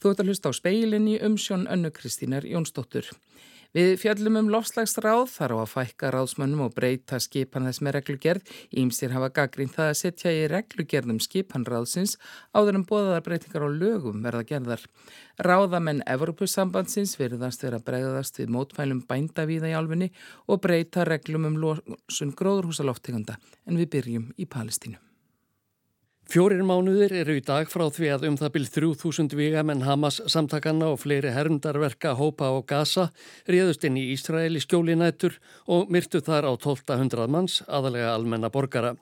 Þú ert að hlusta á speilinni umsjón önnu Kristínar Jónsdóttur. Við fjallum um lofslagsráð þar á að fækka ráðsmönnum og breyta skipan þess með reglugerð. Ímsir hafa gaggrínt það að setja í reglugerðum skipanráðsins áður en bóðaðar breytingar á lögum verða gerðar. Ráðamenn Evropasambandsins verðast vera bregðast við mótfælum bændavíða í alfunni og breyta reglum um losun gróðurhúsaloftegunda en við byrjum í Palestínu. Fjórir mánuðir eru í dag frá því að um það byrð 3000 vigamenn Hamas samtakanna og fleiri hermdarverka hópa og gasa réðust inn í Ísraeli skjólinætur og myrtu þar á 1200 manns, aðalega almenna borgara.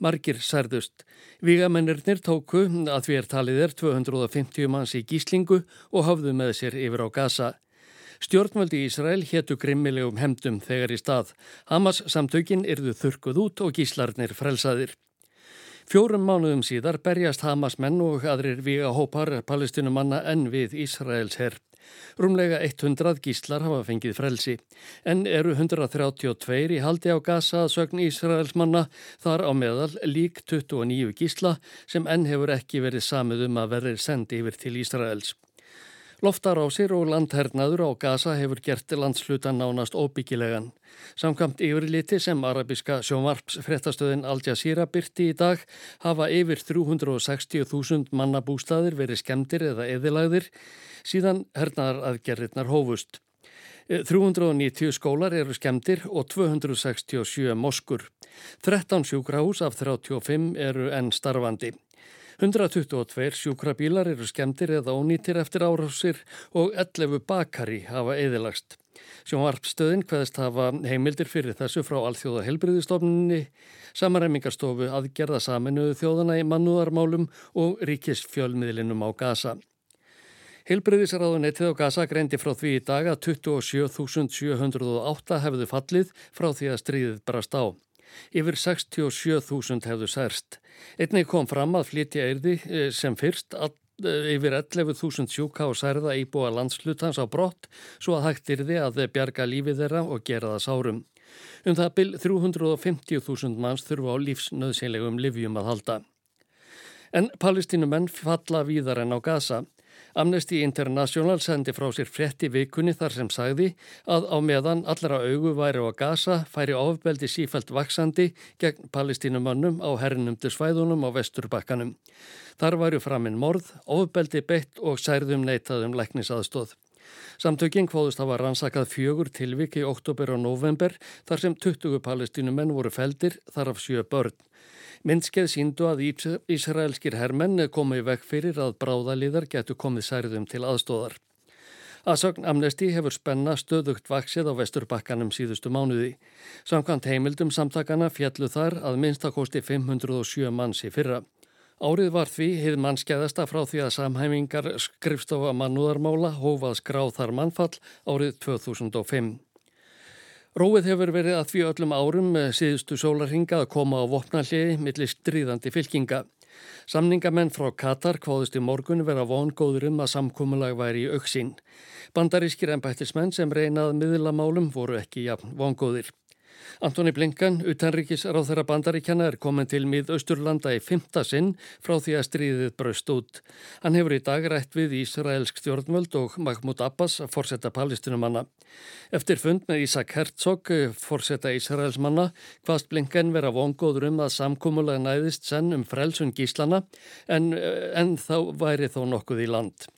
Margir særðust. Vigamennirnir tóku að því er talið er 250 manns í gíslingu og hafðu með sér yfir á gasa. Stjórnvaldi í Ísrael héttu grimmilegum hemdum þegar í stað. Hamas samtökin yrðu þurkuð út og gíslarnir frelsaðir. Fjórum mánuðum síðar berjast Hamas menn og aðrir viga hópar palestinumanna enn við Ísraels herr. Rúmlega 100 gíslar hafa fengið frelsi, en eru 132 í haldi á Gaza að sögn Ísraels manna þar á meðal lík 29 gísla sem enn hefur ekki verið samið um að verið sendi yfir til Ísraels. Loftarásir og landhernaður á Gaza hefur gert landslutan nánast óbyggilegan. Samkvæmt yfirliti sem arabiska sjónvarps frettastöðin Al Jazeera byrti í dag hafa yfir 360.000 mannabústaðir verið skemdir eða eðilagðir síðan hernaðar aðgerðirnar hófust. 390 skólar eru skemdir og 267 moskur. 13 sjúkrahús af 35 eru enn starfandi. 122 sjúkrabílar eru skemmtir eða ónýtir eftir árásir og 11 bakari hafa eðilagst. Sjónvarpstöðin hvaðist hafa heimildir fyrir þessu frá Alþjóða helbriðistofnunni, samaræmingarstofu aðgerða saminuðu þjóðana í mannúðarmálum og ríkisfjölmiðlinum á Gaza. Hilbriðisraðunettið á Gaza greindi frá því í dag að 27.708 hefðu fallið frá því að stríðið brast á. Yfir 67.000 hefðu særst. Einnig kom fram að flytja erði eh, sem fyrst all, eh, yfir 11.000 sjúka og særða íbúa landslutans á brott svo að hægt yrði að bjarga lífið þeirra og gera það sárum. Um það byl 350.000 manns þurfa á lífsnöðsynlegum livjum að halda. En palestínumenn falla víðar en á Gaza. Amnesty International sendi frá sér fretti vikunni þar sem sagði að á meðan allra augu væri á gasa færi ofbeldi sífælt vaksandi gegn palestínumannum á hernumdu svæðunum á vesturbakkanum. Þar væru framinn morð, ofbeldi beitt og særðum neitaðum læknisaðstóð. Samtökinn kvóðust hafa rannsakað fjögur tilvik í oktober og november þar sem 20 palestínumenn voru feldir þar af sjö börn. Myndskeið síndu að Ísraelskir hermenn komu í vekk fyrir að bráðaliðar getur komið særðum til aðstóðar. Aðsögn Amnesti hefur spenna stöðugt vaksið á vesturbakkanum síðustu mánuði. Samkvæmt heimildum samtakana fjallu þar að minnstakosti 507 manns í fyrra. Árið var því hið mannskeiðasta frá því að samhæmingar skrifstofa mannúðarmála hófað skráðar mannfall árið 2005. Róið hefur verið að því öllum árum síðustu sólarhinga að koma á vopnalliði millir stríðandi fylkinga. Samningamenn frá Katar kváðust í morgun vera vongóður um að samkúmulag væri í auksín. Bandarískir ennbættismenn sem reynað miðlamálum voru ekki jafn vongóðir. Antoni Blinkan, utanríkis ráð þeirra bandaríkjana, er komin til mið Östurlanda í fymta sinn frá því að stríðið braust út. Hann hefur í dag rætt við Ísraelsk stjórnvöld og Mahmoud Abbas, forsetta palestinumanna. Eftir fund með Ísak Herzog, forsetta Ísraels manna, hvaðst Blinkan vera vongóður um að samkúmulega næðist senn um frelsun gíslana en, en þá væri þó nokkuð í land.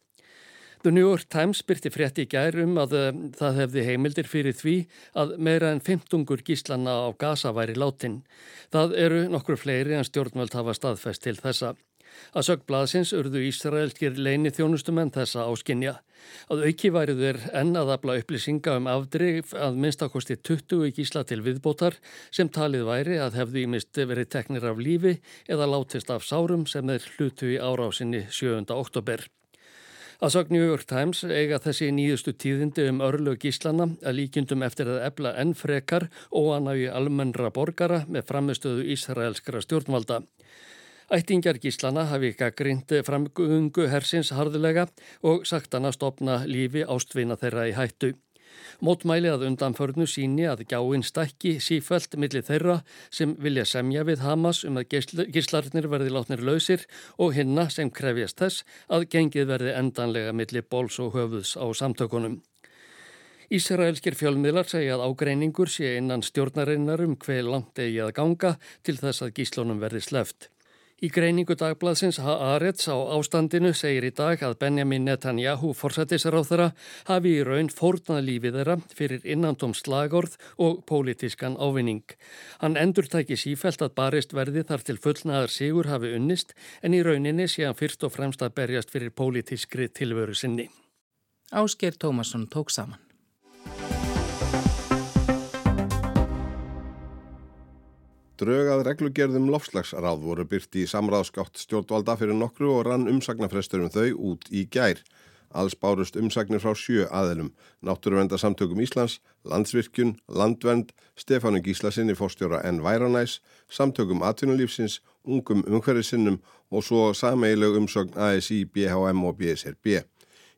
The New York Times byrti frétti í gærum að uh, það hefði heimildir fyrir því að meira en 15 gíslanna á Gaza væri látin. Það eru nokkur fleiri en stjórnvöld hafa staðfest til þessa. Að sögblaðsins urðu Ísraelskir leini þjónustumenn þessa áskinja. Að auki væri þeir enn að afla upplýsinga um afdrif að minnstakosti 20 gísla til viðbótar sem talið væri að hefðu ímist verið teknir af lífi eða látist af sárum sem er hlutu í árásinni 7. oktober. Að sög New York Times eiga þessi nýjustu tíðindi um örlu gíslana að líkjundum eftir að ebla enn frekar og annaf í almennra borgara með framistöðu Ísraelskra stjórnvalda. Ættingjar gíslana hafi gaggrind framgungu hersins harðilega og sagt hann að stopna lífi ástvinna þeirra í hættu. Mótmæli að undanförnu síni að gjáinn stækki sífælt millir þeirra sem vilja semja við Hamas um að gíslarnir verði látnir lausir og hinna sem krefjast þess að gengið verði endanlega millir bóls og höfuðs á samtökunum. Ísraelskir fjölmiðlar segja að ágreiningur sé innan stjórnarinnar um hver langt eigi að ganga til þess að gíslunum verði sleft. Í greiningu dagbladsins Haaretz á ástandinu segir í dag að Benjamin Netanyahu forsættisráþara hafi í raun fórnað lífið þeirra fyrir innandum slagorð og pólitískan ávinning. Hann endur tæki sífælt að barist verði þar til fullnaðar sigur hafi unnist en í rauninni sé hann fyrst og fremst að berjast fyrir pólitískri tilveru sinni. Ásker Tómasson tók saman. Draugað reglugerðum lofslagsráð voru byrti í samráðskátt stjórnvalda fyrir nokkru og rann umsagnarfrestur um þau út í gær. Alls bárust umsagnir frá sjö aðelum, Náttúruvendarsamtökum Íslands, Landsvirkjun, Landvend, Stefánu Gíslasinni fórstjóra N. Væranæs, Samtökum Atvinnulífsins, Ungum Umhverfisinnum og svo sameileg umsögn ASI, BHM og BSRB.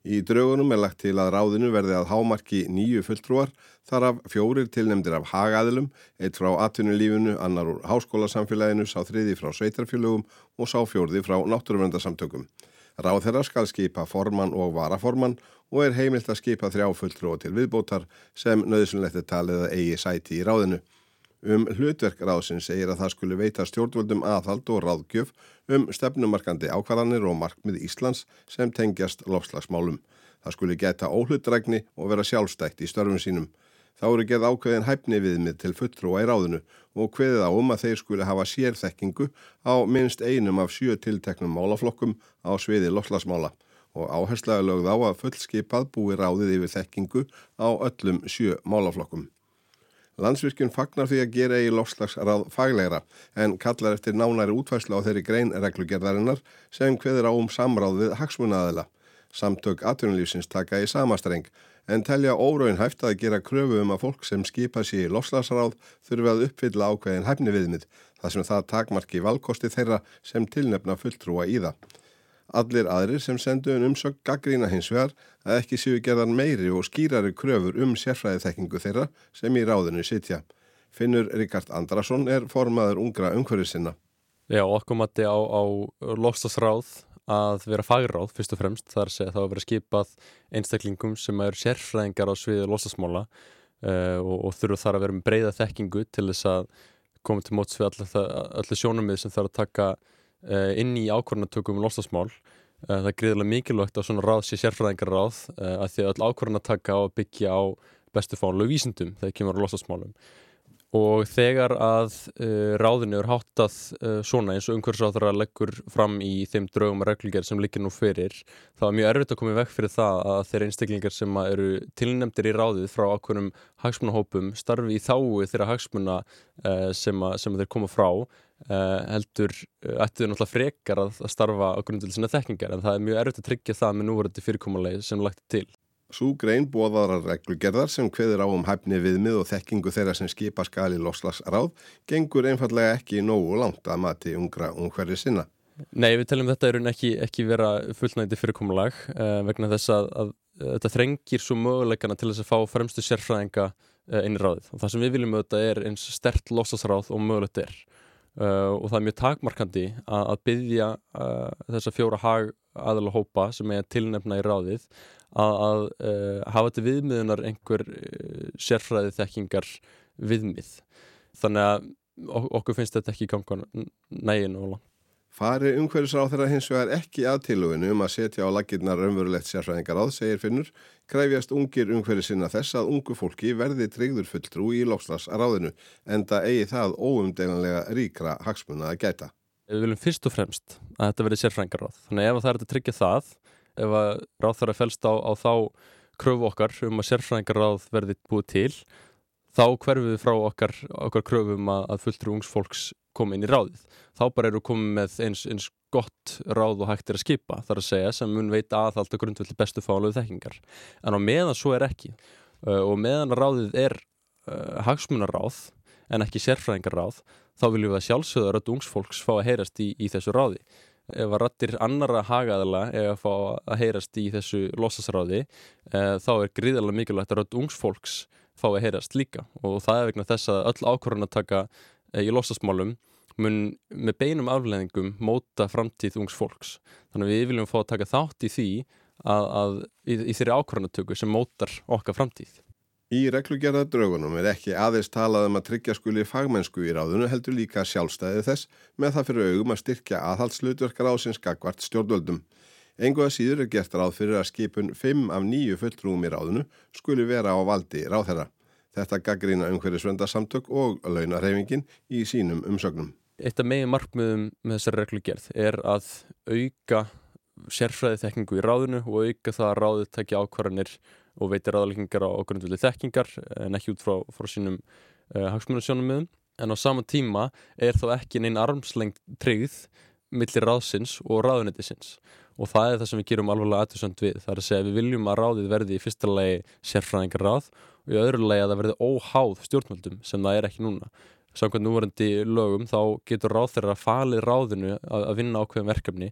Í draugunum er lagt til að ráðinu verði að hámarki nýju fulltrúar, þar af fjórir tilnemdir af hagaðilum, eitt frá atvinnulífinu, annar úr háskólasamfélaginu, sá þriði frá sveitarfélögum og sá fjórði frá náttúruvendarsamtökum. Ráð þeirra skal skipa formann og varaformann og er heimilt að skipa þrjá fulltrúa til viðbótar sem nöðsynlegt er talið að eigi sæti í ráðinu. Um hlutverk ráðsinn segir að það skulle veita stjórnvöldum aðhald og ráðgjöf um stefnumarkandi ákvarðanir og markmið Íslands sem tengjast lofslagsmálum. Það skulle geta óhlutdregni og vera sjálfstækt í störfum sínum. Þá eru geð ákveðin hæfni viðmið til fulltrúa í ráðinu og hveðið á um að þeir skulle hafa sérþekkingu á minnst einum af sjö tilteknum málaflokkum á sviði lofslagsmála og áherslaði lögð á að fullskipað búi ráðið yfir þekkingu á öllum sjö málaflokkum. Landsvirkjun fagnar því að gera í lofslagsráð faglegra en kallar eftir nánæri útværslu á þeirri greinreglugerðarinnar sem hveður á um samráð við hagsmunaðila. Samtök atvinnulífsins taka í samastreng en telja óraun hæft að gera kröfu um að fólk sem skipa sér í lofslagsráð þurfi að uppfylla ákveðin hæfni viðmið þar sem það takmarki valkosti þeirra sem tilnefna fulltrúa í það. Allir aðrir sem sendu en umsökk gaggrína hins vegar að ekki séu gerðan meiri og skýrari kröfur um sérfræði þekkingu þeirra sem í ráðinu sitja. Finnur Ríkard Andrason er formaður ungra umhverfið sinna. Já, okkur mati á, á lofstasráð að vera fagráð fyrst og fremst þar sé að það að vera skipað einstaklingum sem eru sérfræðingar á sviðu lofstasmála uh, og, og þurfa þar að vera með breyða þekkingu til þess að koma til móts við allir sjónumið sem þarf að taka Eh, inn í ákvörðanatökum um lostasmál. Eh, það er greiðilega mikilvægt að svona ráð sé sérfræðingar ráð eh, að því að öll ákvörðanataka á að byggja á bestu fánlu vísindum þegar kemur á lostasmálum. Og þegar að ráðinu er háttað svona eins og umhverfisráður að leggur fram í þeim draugum og reglíkjar sem likir nú fyrir, þá er mjög erfitt að koma í vekk fyrir það að þeir einstaklingar sem eru tilnemdir í ráðið frá ákveðnum hagsmunahópum starfi í þáu þeirra hagsmuna sem, að, sem að þeir koma frá heldur uh, ættu þau náttúrulega frekar að, að starfa á grundul sinna þekkingar en það er mjög erfitt að tryggja það með núverandi fyrirkommalegi sem lagt til. Sú grein bóðaðar reglugerðar sem hveður á um hæfni viðmið og þekkingu þeirra sem skipa skali loslagsráð gengur einfallega ekki nógu langt að mati ungra ungverði sinna. Nei, við teljum þetta er ekki, ekki vera fullnægndi fyrirkommalag uh, vegna þess að, að þetta þrengir svo möguleikana til þess að fá fremstu sérfræðinga inn í ráðið og það sem við viljum auðvitað er eins stert loslasráð og mögulegt er. Uh, og það er mjög takmarkandi að, að byggja uh, þessa fjóra hag aðala hópa sem er tilnefna í ráðið að, að uh, hafa þetta viðmiðunar einhver sérfræði þekkingar viðmið. Þannig að okkur finnst þetta ekki ganga nægin og langt Fari umhverjusráð þeirra hins vegar ekki að tiluginu um að setja á laginnar raunverulegt sérfræðingar áð, segir Finnur, kræfjast ungir umhverju sinna þess að ungu fólki verði tryggður fulltrú í lofslagsráðinu en það eigi það óumdelanlega ríkra hagsmuna að gæta. Við viljum fyrst og fremst að þetta verði sérfræðingar ráð. Þannig ef það er að tryggja það, ef að ráð þarf að fælst á, á þá kröfu okkar um að sérfræðingar ráð verði búið til, þá hverfum við frá okkar, okkar kröfum að fulltrú ungs fólks koma inn í ráðið. Þá bara eru komið með eins, eins gott ráð og hægt er að skipa þar að segja sem mun veita aðhald og grundvöldi bestu fáluðu þekkingar. En á meðan svo er ekki uh, og meðan ráðið er uh, hagsmunaráð en ekki sérfræðingarráð þá viljum við að sjálfsögða rödd ungsfólks fá að heyrast í, í þessu ráði ef að rattir annara hagaðala ef að fá að heyrast í þessu losasráði uh, þá er gríðarlega mikilvægt að rödd ungsfólks fá að heyrast líka og það er vegna þess að öll ákvörðan að taka í losasmálum mun með beinum afleðingum móta framtíð ungs fólks. Þannig að við viljum fá að taka þátt í því að, að í, í þeirri ákvörðanatöku sem mótar okkar framtíð. Í reglugerðardrögunum er ekki aðeins talað um að tryggja skuli fagmennsku í ráðunu heldur líka sjálfstæðið þess með það fyrir augum að styrkja aðhaldslutverkar ásins gagvart stjórnvöldum. Engu að síður er gert ráð fyrir að skipun 5 af 9 fulltrúum í ráðunu skuli vera á valdi ráðherra. Þetta gaggrína umhverjusvendarsamtök og launarhefingin í sínum umsögnum. Eitt af megin markmiðum með þessari reglugerð er að auka sérfræði þekkingu í ráðunu og auka það að ráðið tekja ákvarðanir og veitir aðalgengar á grundvöldi þekkingar en ekki út frá, frá sínum uh, hagsmunasjónum en á sama tíma er þá ekki neina armslengt tryggð millir ráðsins og ráðunitisins og það er það sem við gerum alveg aðtöðsönd við. Það er að segja við viljum að ráðið verði í fyrsta lagi sérfræðingar ráð og í öðru lagi að það verði óháð stjórnvöldum sem það er ekki núna. Samkvæmt núvarandi lögum þá getur ráð þeirra að falið ráðinu að, að vinna ákveðum verkefni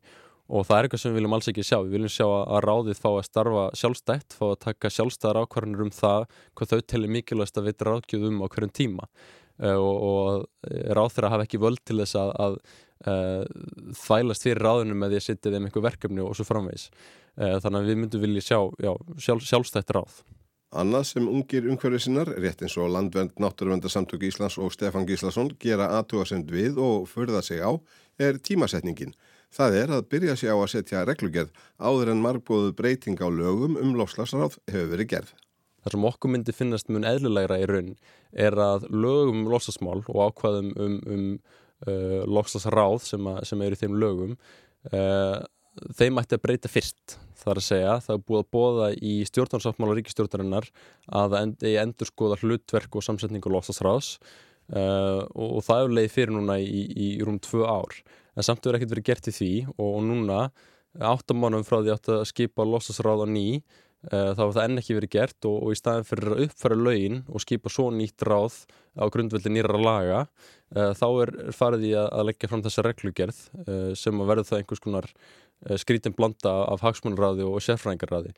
og það er eitthvað sem við viljum alls ekki sjá. Við viljum sjá að ráðið fá að starfa sjálfstætt fá að taka sjálfstæðar ákvarðanur um það hvað þau tellir mikilvægast að vita ráðgjöðum á hverjum tíma. Uh, og, og eh, ráð þeirra hafa ekki völd til þess að, að uh, þvælast fyrir ráðinu með því að setja þeim einhver verkefni og svo framvegs uh, þannig að við myndum vilja sjá já, sjálf, sjálfstætt ráð Annað sem ungir umhverfið sinnar, rétt eins og Landvend, Náttúruvendarsamtök Íslands og Stefan Gíslason gera aðtugasend við og förða sig á, er tímasetningin. Það er að byrja sér á að setja reglugerð áður en margbóðu breyting á lögum um lofslagsráð hefur verið gerð. Það sem okkur myndi finnast mun eðlulegra í raun er að lögum um lofslagsmál og ákvaðum um, um uh, lofslagsráð sem, sem eru í þeim lögum, uh, þeim ætti að breyta fyrst. Það er að segja, það er búið að bóða í stjórnarsáttmála ríkistjórnarinnar að það endur skoða hlutverk og samsetningu lofslagsráðs uh, og, og það er leið fyrir núna í, í, í rúm tvö ár en samt verður ekkert verið gert í því og, og núna áttamánum frá því átt að skipa losasráð á ný þá var það enn ekki verið gert og, og í staðin fyrir að uppfæra laugin og skipa svo nýtt ráð á grundveldi nýra laga uh, þá er farið í að, að leggja fram þessa reglugerð uh, sem að verður það einhvers konar skrítin blanda af hagsmunarráði og sérfræðingarráði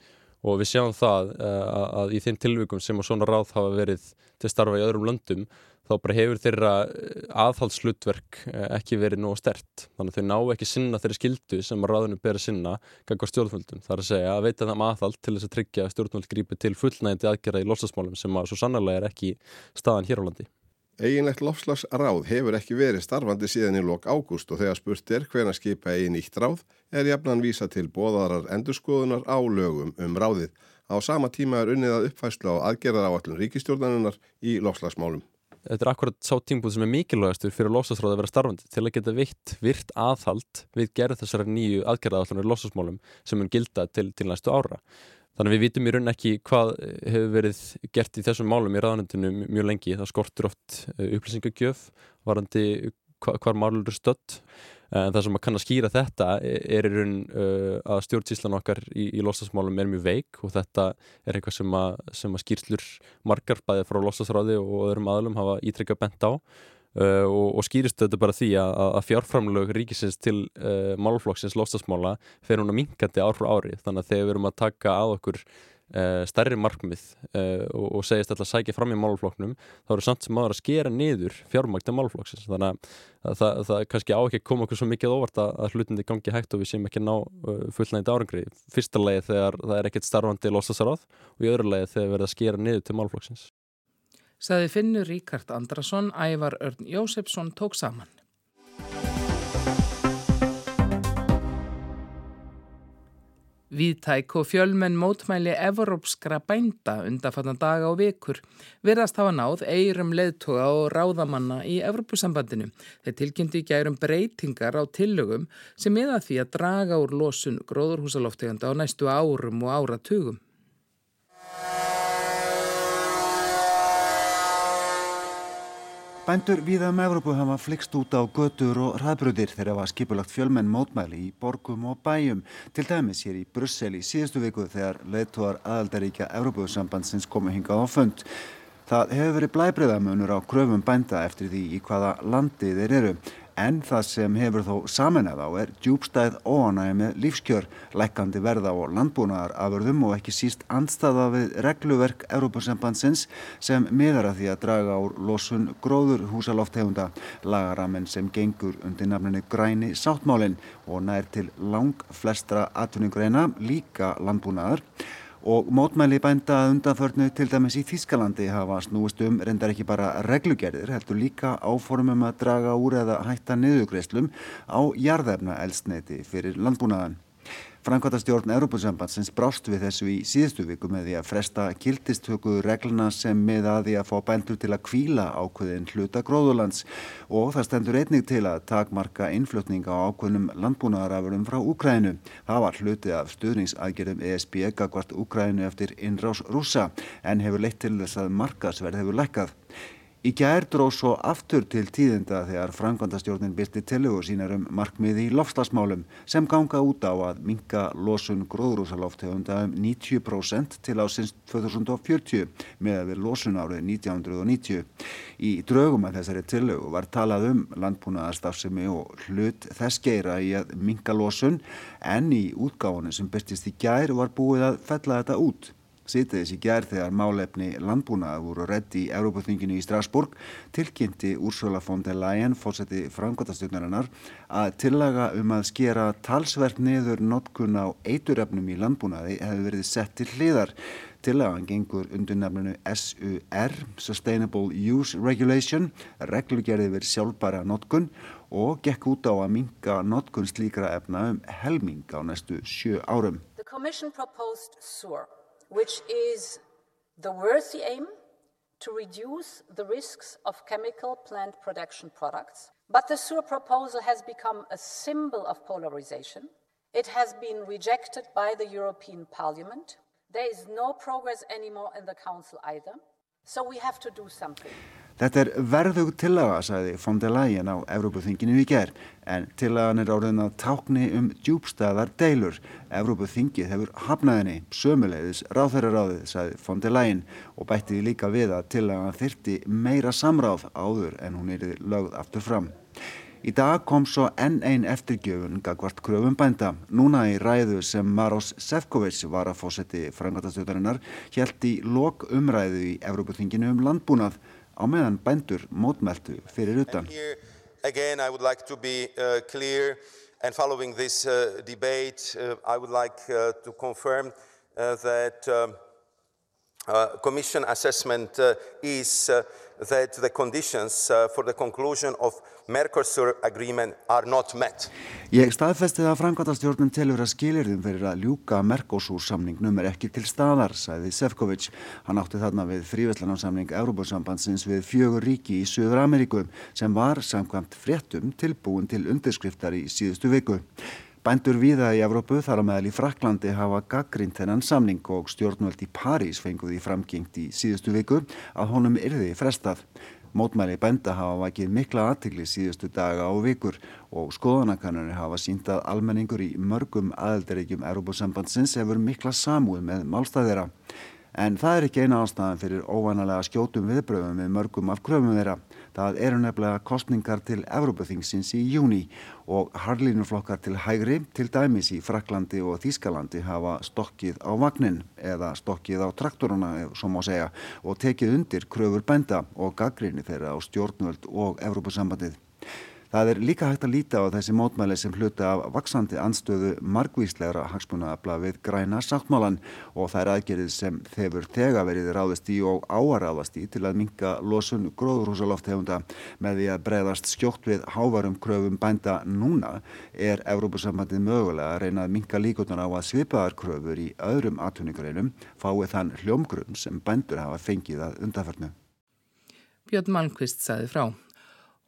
og við sjáum það að í þeim tilvíkum sem að svona ráð hafa verið til starfa í öðrum löndum þá bara hefur þeirra eh, aðhaldslutverk eh, ekki verið nógu stert. Þannig að þau ná ekki sinna þeirri skildu sem að ráðinu ber að sinna ganga stjórnvöldum. Það er að segja að veita þeim aðhald til þess að tryggja stjórnvöld grípi til fullnægindi aðgerða í lofslagsmálum sem að svo sannarlega er ekki staðan hér á landi. Eginlegt lofslagsráð hefur ekki verið starfandi síðan í lok ágúst og þegar spurt er hvena skipa eigin ítt ráð er jafnan vísa til bóðarar endurskoðunar á lögum um ráðið. Á sama tíma er unnið að uppfæsla á aðgerðar áallun ríkistjórnarinnar í lofslagsmálum þetta er akkurat sá tímbúð sem er mikilvægastur fyrir losasráði að vera starfandi til að geta vitt virt aðhald við gerð þessari nýju aðgerðaðallunar losasmálum sem mun gilda til, til næstu ára. Þannig við vitum í raun ekki hvað hefur verið gert í þessum málum í raðanöndinu mjög lengi. Það skortur oft eh, upplýsingagjöf varandi hvar málur eru stött en það sem að kann að skýra þetta er í raun uh, að stjórnsíslan okkar í, í losasmálum er mjög veik og þetta er eitthvað sem að, sem að skýrslur margar bæðið frá losasráði og öðrum aðlum hafa ítrekka bent á. Uh, og, og skýrist þetta bara því að, að fjárframlög ríkisins til uh, málflokksins losasmála fer hún að minkandi ár frá ári. Þannig að þegar við erum að taka að okkur Uh, stærri markmið uh, og, og segist alltaf að sækja fram í málfloknum þá eru samt sem aðra að skera niður fjármagn til málflokksins þannig að það, það kannski á ekki að koma okkur svo mikið óvart að, að hlutindi gangi hægt og við séum ekki ná uh, fullnægit árangri. Fyrsta lagi þegar það er ekkert starfandi losasarað og í öðru lagi þegar verða að skera niður til málflokksins Saði Finnur Ríkard Andrason Ævar Örn Jósefsson tók saman Víðtæk og fjölmenn mótmæli evropskra bænda undanfattan daga og vikur verðast hafa náð eirum leðtoga og ráðamanna í Evropasambandinu. Þeir tilkynntu í gærum breytingar á tillögum sem eða því að draga úr losun gróðurhúsalofteganda á næstu árum og áratugum. Bændur víða um Evrópu hafa flikst út á götur og hraðbrutir þegar hafa skipulagt fjölmenn mótmæli í borgum og bæjum. Til dæmis hér í Brussel í síðustu viku þegar leðtúar aðaldaríkja Evrópusambandsins komu hingað á fund. Það hefur verið blæbreiðamunur á kröfum bænda eftir því í hvaða landi þeir eru. En það sem hefur þó samanað á er djúbstæð óanægi með lífskjör, lækandi verða og landbúnaðar afurðum og ekki síst andstaða við regluverk Európa-sambandsins sem miðar að því að draga úr losun gróður húsaloftegunda, lagaramenn sem gengur undir nafninu græni sáttmálinn og nær til lang flestra atvinningreina, líka landbúnaðar og mótmæli bænda undanförnu til dæmis í Þískalandi hafa snúist um reyndar ekki bara reglugerðir heldur líka áformum að draga úr eða hætta niðugreislum á jarðefna eldsneiti fyrir landbúnaðan. Frankvartastjórn Európusambandsins brást við þessu í síðustu viku með því að fresta kiltistöku regluna sem með að því að fá bændur til að kvíla ákveðin hluta gróðurlands og það stendur einnig til að takmarka innflutninga á ákveðnum landbúnaðarafurum frá Úkrænu. Það var hluti af stuðningsaðgerðum ESB gagvart Úkrænu eftir innrás rúsa en hefur leitt til þess að markasverð hefur lekkað. Í gær dróð svo aftur til tíðinda þegar frangvandastjórnin byrti tillögur sínar um markmiði í lofslagsmálum sem ganga út á að minka losun gróðrúsaloftegunda um 90% til ásins 2040 með við losun árið 1990. Í draugum að þessari tillögu var talað um landbúnaðarstafsemi og hlut þess geira í að minka losun en í útgáðunum sem byrtist í gær var búið að fella þetta út. Sýtiðis í gerð þegar málefni landbúnaða voru redd í Európaþinginu í Strasburg tilkynnti Úrsula von der Leyen, fórseti framkvæmtastjórnarinnar, að tillaga um að skera talsvert niður notkun á eituröfnum í landbúnaði hefur verið sett til hliðar. Tillagan gengur undir nefninu SUR, Sustainable Use Regulation, reglugerði verið sjálfbæra notkun og gekk út á að minga notkun slíkra efna um helming á næstu sjö árum. The Commission proposed SUR which is the worthy aim to reduce the risks of chemical plant production products. But the SUR proposal has become a symbol of polarization. It has been rejected by the European Parliament. There is no progress anymore in the Council either. So we have to do something. Þetta er verðug tillaga, sagði von der Leyen á Evrópuþinginu í ger, en tillagan er áriðin að tákni um djúbstæðar deilur. Evrópuþingið hefur hafnaðinni, sömuleiðis ráþæraráðið, sagði von der Leyen og bættiði líka við að tillagan þyrti meira samráð áður en hún er lögð aftur fram. Í dag kom svo enn einn eftirgjöfun gagvart kröfum bænda. Núna í ræðu sem Maros Sefcovic var að fósetti frangatastjóðarinnar hjælt í lok umræðu í Evrópuþinginu um landbúnað á meðan bændur mótmæltu fyrir utan. Again, I would like to be uh, clear and following this uh, debate, uh, I would like uh, to confirm uh, that um, uh, Commission assessment is that the conditions for the conclusion of Mercosur agreement are not met. Ég staðfesti að framkvæmtastjórnum telur að skilirðum fyrir að ljúka Mercosur samningnum er ekki til staðar, sæði Sefcovic. Hann átti þarna við fríveitlanarsamning Európa-sambandsins við fjögur ríki í Suður Ameríku sem var samkvæmt fréttum tilbúin til undirskriftar í síðustu viku. Bændur viða í Evrópu þar á meðal í Fraklandi hafa gaggrind þennan samning og stjórnvöld í París fenguði framgengt í síðustu viku að honum yrði frestað. Mótmæli bænda hafa vakið mikla aðtikli síðustu daga og vikur og skoðanakannanir hafa sínt að almenningur í mörgum aðeldaríkjum Európa-sambandsins hefur mikla samúð með málstæðira. En það er ekki eina ástæðan fyrir óvanalega skjótum viðbröðum við mörgum af kröfum þeirra. Það eru nefnilega kostningar til Evrópaþingsins í júni og harlínuflokkar til hægri, til dæmis í Fraklandi og Þískalandi hafa stokkið á vagnin eða stokkið á traktoruna, svo má segja, og tekið undir kröfur bænda og gaggrinni þeirra á stjórnvöld og Evrópasambandið. Það er líka hægt að líta á þessi mótmæli sem hluta af vaksandi anstöðu margvíslegra hagsmunaabla við græna sáttmálan og það er aðgerið sem þefur tega verið ráðist í og áaráðast í til að minka losun gróðurhúsalofthefunda með því að breyðast skjótt við hávarum kröfum bænda núna er Evrópusambandið mögulega að reyna að minka líkotnar á að svipaðar kröfur í öðrum atvinningareinum fái þann hljómgrunn sem bændur hafa fengið að undarfernu. Björn Malmqvist saði frá.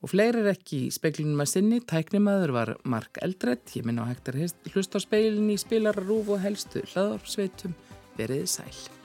Og fleiri er ekki í speiklinum að sinni, tæknimaður var Mark Eldredd, ég minna á hægt að hlusta á speilin í spilararúf og helstu hlaðarsveitum, veriði sæl.